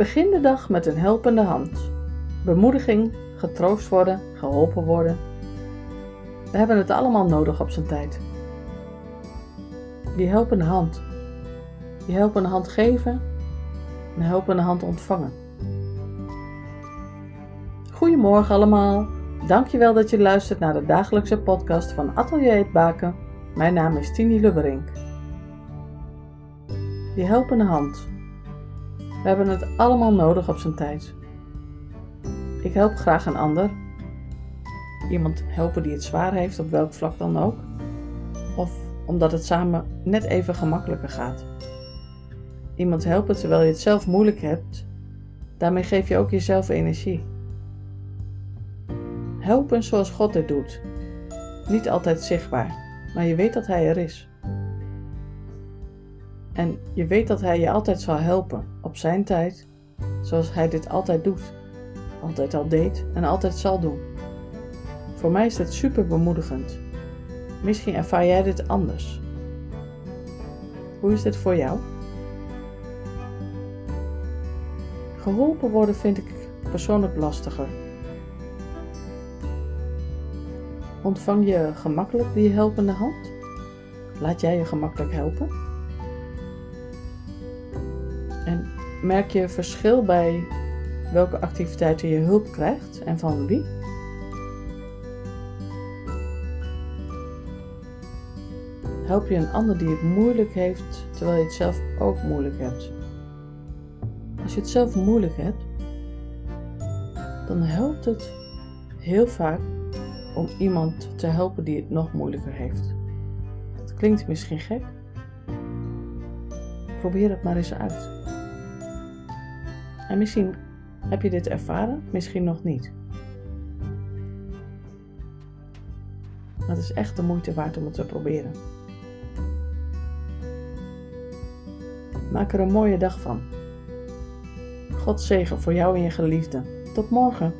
Begin de dag met een helpende hand. Bemoediging, getroost worden, geholpen worden. We hebben het allemaal nodig op zijn tijd. Die helpende hand. Die helpende hand geven en helpende hand ontvangen. Goedemorgen allemaal. Dankjewel dat je luistert naar de dagelijkse podcast van Atelier het Baken. Mijn naam is Tini Lubberink. Die helpende hand. We hebben het allemaal nodig op zijn tijd. Ik help graag een ander. Iemand helpen die het zwaar heeft, op welk vlak dan ook. Of omdat het samen net even gemakkelijker gaat. Iemand helpen terwijl je het zelf moeilijk hebt. Daarmee geef je ook jezelf energie. Helpen zoals God het doet. Niet altijd zichtbaar, maar je weet dat Hij er is. En je weet dat Hij je altijd zal helpen, op Zijn tijd, zoals Hij dit altijd doet, altijd al deed en altijd zal doen. Voor mij is dit super bemoedigend. Misschien ervaar jij dit anders. Hoe is dit voor jou? Geholpen worden vind ik persoonlijk lastiger. Ontvang je gemakkelijk die helpende hand? Laat jij je gemakkelijk helpen? En merk je verschil bij welke activiteiten je hulp krijgt en van wie? Help je een ander die het moeilijk heeft terwijl je het zelf ook moeilijk hebt? Als je het zelf moeilijk hebt, dan helpt het heel vaak om iemand te helpen die het nog moeilijker heeft. Dat klinkt misschien gek. Probeer het maar eens uit. En misschien heb je dit ervaren, misschien nog niet. Maar het is echt de moeite waard om het te proberen. Maak er een mooie dag van. God zegen voor jou en je geliefde. Tot morgen.